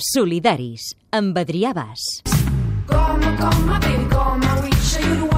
Solidaris, amb Adrià Bas. Come, come, baby, come, we show you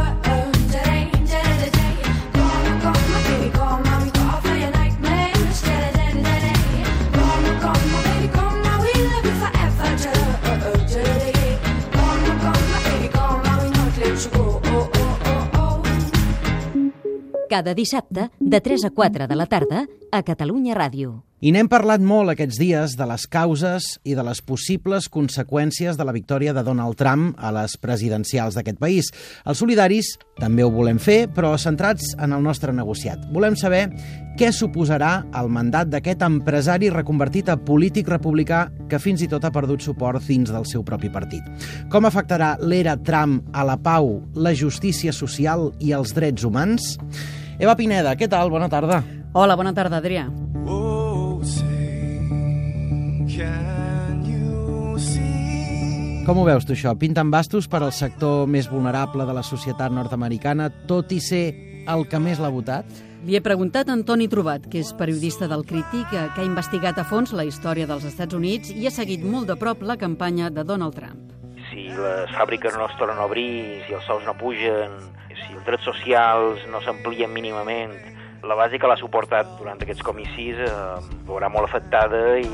Cada dissabte, de 3 a 4 de la tarda, a Catalunya Ràdio. I n'hem parlat molt aquests dies de les causes i de les possibles conseqüències de la victòria de Donald Trump a les presidencials d'aquest país. Els solidaris també ho volem fer, però centrats en el nostre negociat. Volem saber què suposarà el mandat d'aquest empresari reconvertit a polític republicà que fins i tot ha perdut suport dins del seu propi partit. Com afectarà l'era Trump a la pau, la justícia social i els drets humans? Eva Pineda, què tal? Bona tarda. Hola, bona tarda, Adrià. Oh, say, can you see? Com ho veus tu això? Pinten bastos per al sector més vulnerable de la societat nord-americana, tot i ser el que més l'ha votat? Li he preguntat a Antoni Trobat, que és periodista del Crític, eh, que ha investigat a fons la història dels Estats Units i ha seguit molt de prop la campanya de Donald Trump. si les fàbriques no es tornen a obrir, si els sous no pugen, els drets socials no s'amplien mínimament, la base que l'ha suportat durant aquests comicis eh, veurà molt afectada i,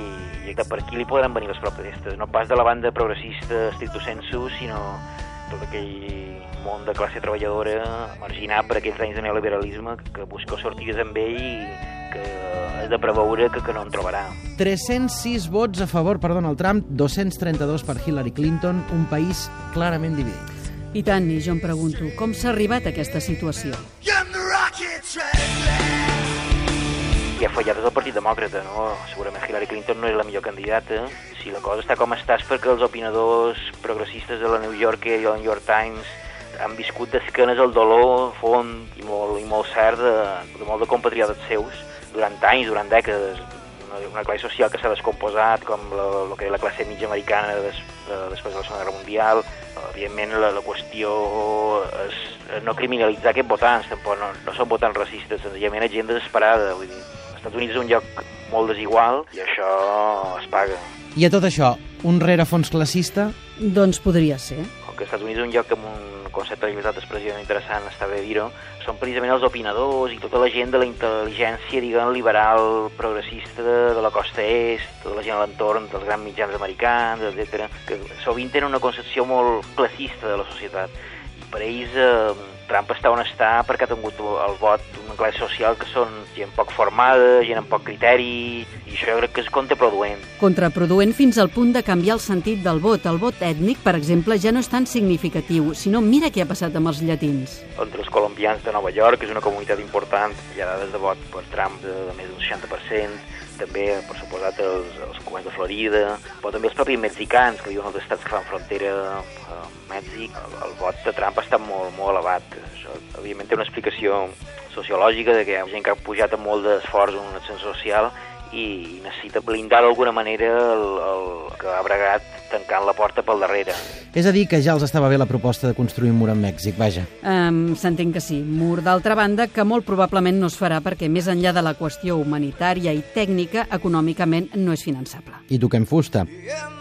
i per aquí li podran venir les protestes. No pas de la banda progressista stricto sensu, sinó tot aquell món de classe treballadora marginat per aquells anys de neoliberalisme que busca sortides amb ell i que és de preveure que, que no en trobarà. 306 vots a favor per Donald Trump, 232 per Hillary Clinton, un país clarament dividit. I tant, i jo em pregunto, com s'ha arribat a aquesta situació? Ha fallat des del Partit Demòcrata, no? Segurament Hillary Clinton no és la millor candidata. Si la cosa està com està és perquè els opinadors progressistes de la New Yorker i el New York Times han viscut d'esquenes el dolor font i molt, i molt cert de, de molt de compatriotes seus durant anys, durant dècades. Una, una classe social que s'ha descomposat, com era la classe mitja americana des, de, després de la Segona Guerra Mundial. Evidentment, la, la qüestió és no criminalitzar aquests votants, tampoc no, no són votants racistes, senzillament és gent desesperada. Vull dir, els Estats Units és un lloc molt desigual i això es paga. I a tot això, un rerefons classista? Doncs podria ser. Com que els Estats Units és un lloc amb un concepte de llibertat d'expressió interessant, està bé dir-ho, són precisament els opinadors i tota la gent de la intel·ligència, diguem, liberal, progressista de, la costa est, tota la gent a l'entorn dels grans mitjans americans, etc, que sovint tenen una concepció molt classista de la societat. Per ells eh, Trump està on està perquè ha tingut el vot d'una classe social que són gent poc formada, gent amb poc criteri, i això jo crec que és contraproduent. Contraproduent fins al punt de canviar el sentit del vot. El vot ètnic, per exemple, ja no és tan significatiu, sinó mira què ha passat amb els llatins. entre els colombians de Nova York, que és una comunitat important, hi ha dades de vot per Trump de, de més d'un 60%, també, per suposat, els, els cubans de Florida, però també els propis mexicans, que viuen als estats que fan frontera amb Mèxic, el, el vot de Trump està molt, molt elevat. Això, evidentment, té una explicació sociològica de que hi ha gent que ha pujat amb molt d'esforç en un ascens social i, necessita blindar d'alguna manera el, el que ha bregat tancant la porta pel darrere. És a dir, que ja els estava bé la proposta de construir un mur amb Mèxic, vaja. Um, S'entén que sí. Mur, d'altra banda, que molt probablement no es farà perquè més enllà de la qüestió humanitària i tècnica, econòmicament no és finançable. I toquem fusta. In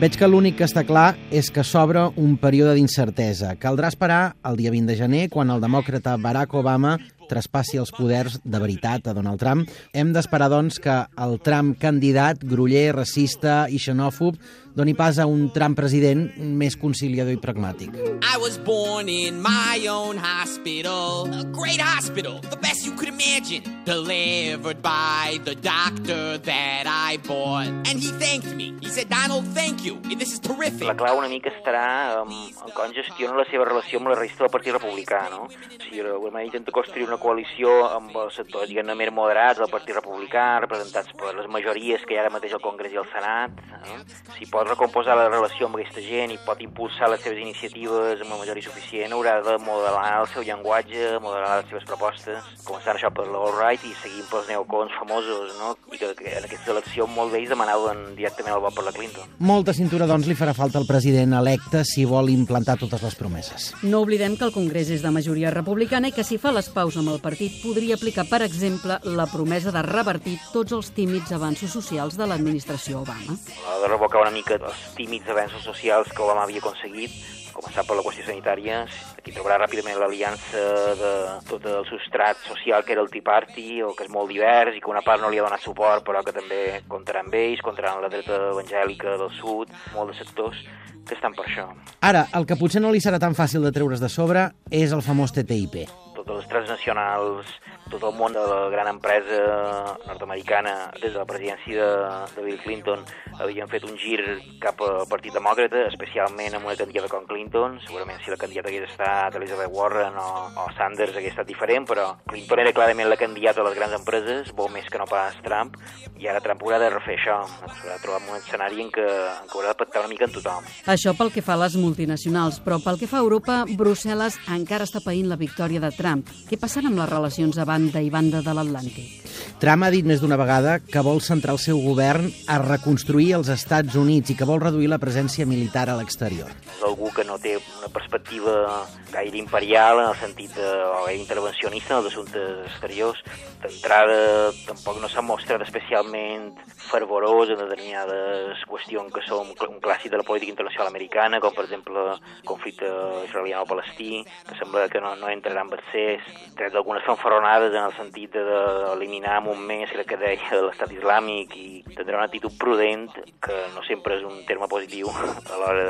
Veig que l'únic que està clar és que s'obre un període d'incertesa. Caldrà esperar el dia 20 de gener, quan el demòcrata Barack Obama traspassi els poders de veritat a Donald Trump. Hem d'esperar, doncs, que el Trump candidat, groller, racista i xenòfob, doni pas a un Trump president més conciliador i pragmàtic. I was born in my own hospital, a great hospital, the best you could imagine. Delivered by the doctor that I bought. And he thanked me. He said, Donald, thank you. This is terrific. La clau una mica estarà en, en com gestiona la seva relació amb la resta del Partit Republicà, no? Si d'alguna manera intenta construir una coalició amb els sectors, diguem-ne, més moderats del Partit Republicà, representats per les majories que hi ha ara mateix al Congrés i al Senat. Eh? Si pot recomposar la relació amb aquesta gent i pot impulsar les seves iniciatives amb la majoria suficient, haurà de modelar el seu llenguatge, modelar les seves propostes, començant això per l'All-Right i seguint pels neocons famosos, no? I que, que en aquesta elecció molt d'ells demanaven directament el vot per la Clinton. Molta cintura, doncs, li farà falta al president electe si vol implantar totes les promeses. No oblidem que el Congrés és de majoria republicana i que si fa les paus amb el partit podria aplicar, per exemple, la promesa de revertir tots els tímids avanços socials de l'administració Obama. Ha de revocar una mica els tímids avenços socials que Obama havia aconseguit, començar per la qüestió sanitària. Aquí trobarà ràpidament l'aliança de tot el substrat social que era el Tea Party, o que és molt divers i que una part no li ha donat suport, però que també comptarà amb ells, comptarà amb la dreta evangèlica del sud, molt de sectors que estan per això. Ara, el que potser no li serà tan fàcil de treure's de sobre és el famós TTIP. Totes les transnacionals, tot el món de la gran empresa nord-americana, des de la presidència de, de Bill Clinton, havien fet un gir cap al Partit Demòcrata, especialment amb una candidata com Clinton. Segurament si la candidata hagués estat Elizabeth Warren o, o Sanders hagués estat diferent, però Clinton era clarament la candidata de les grans empreses, molt més que no pas Trump, i ara Trump haurà de refer això. S'haurà de trobar en un escenari en què, en què haurà de pactar una mica amb tothom. Això pel que fa a les multinacionals, però pel que fa a Europa, Brussel·les encara està païnt la victòria de Trump. Què passarà amb les relacions a banda i banda de l'Atlàntic? Trump ha dit més d'una vegada que vol centrar el seu govern a reconstruir els Estats Units i que vol reduir la presència militar a l'exterior. és algú que no té una perspectiva gaire imperial en el sentit de, gaire intervencionista en els assumptes exteriors. D'entrada, tampoc no s'ha mostrat especialment fervorós en determinades qüestions que són un clàssic de la política internacional americana, com per exemple el conflicte israeliano-palestí, que sembla que no, no entrarà en accés, tret d'algunes fanfarronades en el sentit de- d'eliminar en un mes el que deia l'estat islàmic i tindrà una actitud prudent, que no sempre és un terme positiu a l'hora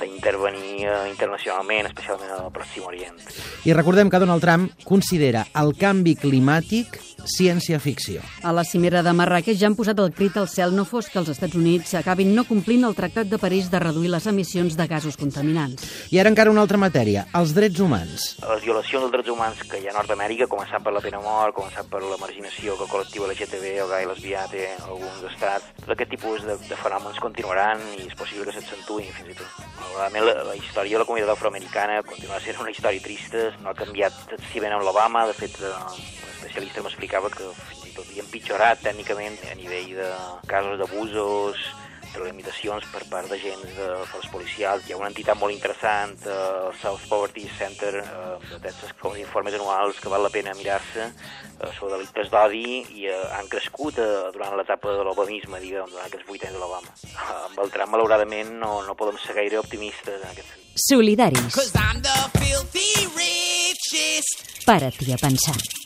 d'intervenir eh, internacionalment, especialment al Pròxim Orient. I recordem que Donald Trump considera el canvi climàtic ciència-ficció. A la cimera de Marrakeix ja han posat el crit al cel no fos que els Estats Units acabin no complint el Tractat de París de reduir les emissions de gasos contaminants. I ara encara una altra matèria, els drets humans. les violacions dels drets humans que hi ha a Nord-Amèrica, començant per la pena mort, començant per la marginació que el col·lectiu LGTB o gai lesbià té alguns estats, tot aquest tipus de, de fenòmens continuaran i és possible que s'accentuïn fins i tot. Malauradament, la, la història de la comunitat afroamericana continua sent una història trista, no ha canviat excessivament amb l'Obama, de fet, eh, un especialista m'explicava que fins i tot havia empitjorat tècnicament a nivell de casos d'abusos, de limitacions per part d'agents de forces policials. Hi ha una entitat molt interessant, eh, el South Poverty Center, eh, fa uns informes anuals que val la pena mirar-se eh, sobre delictes d'odi i eh, han crescut eh, durant l'etapa de l'obanisme, diguem, durant aquests vuit anys de l'Obama. Eh, amb el Trump, malauradament, no, no podem ser gaire optimistes en aquest sentit. Solidaris. Richest. Para-t'hi a pensar.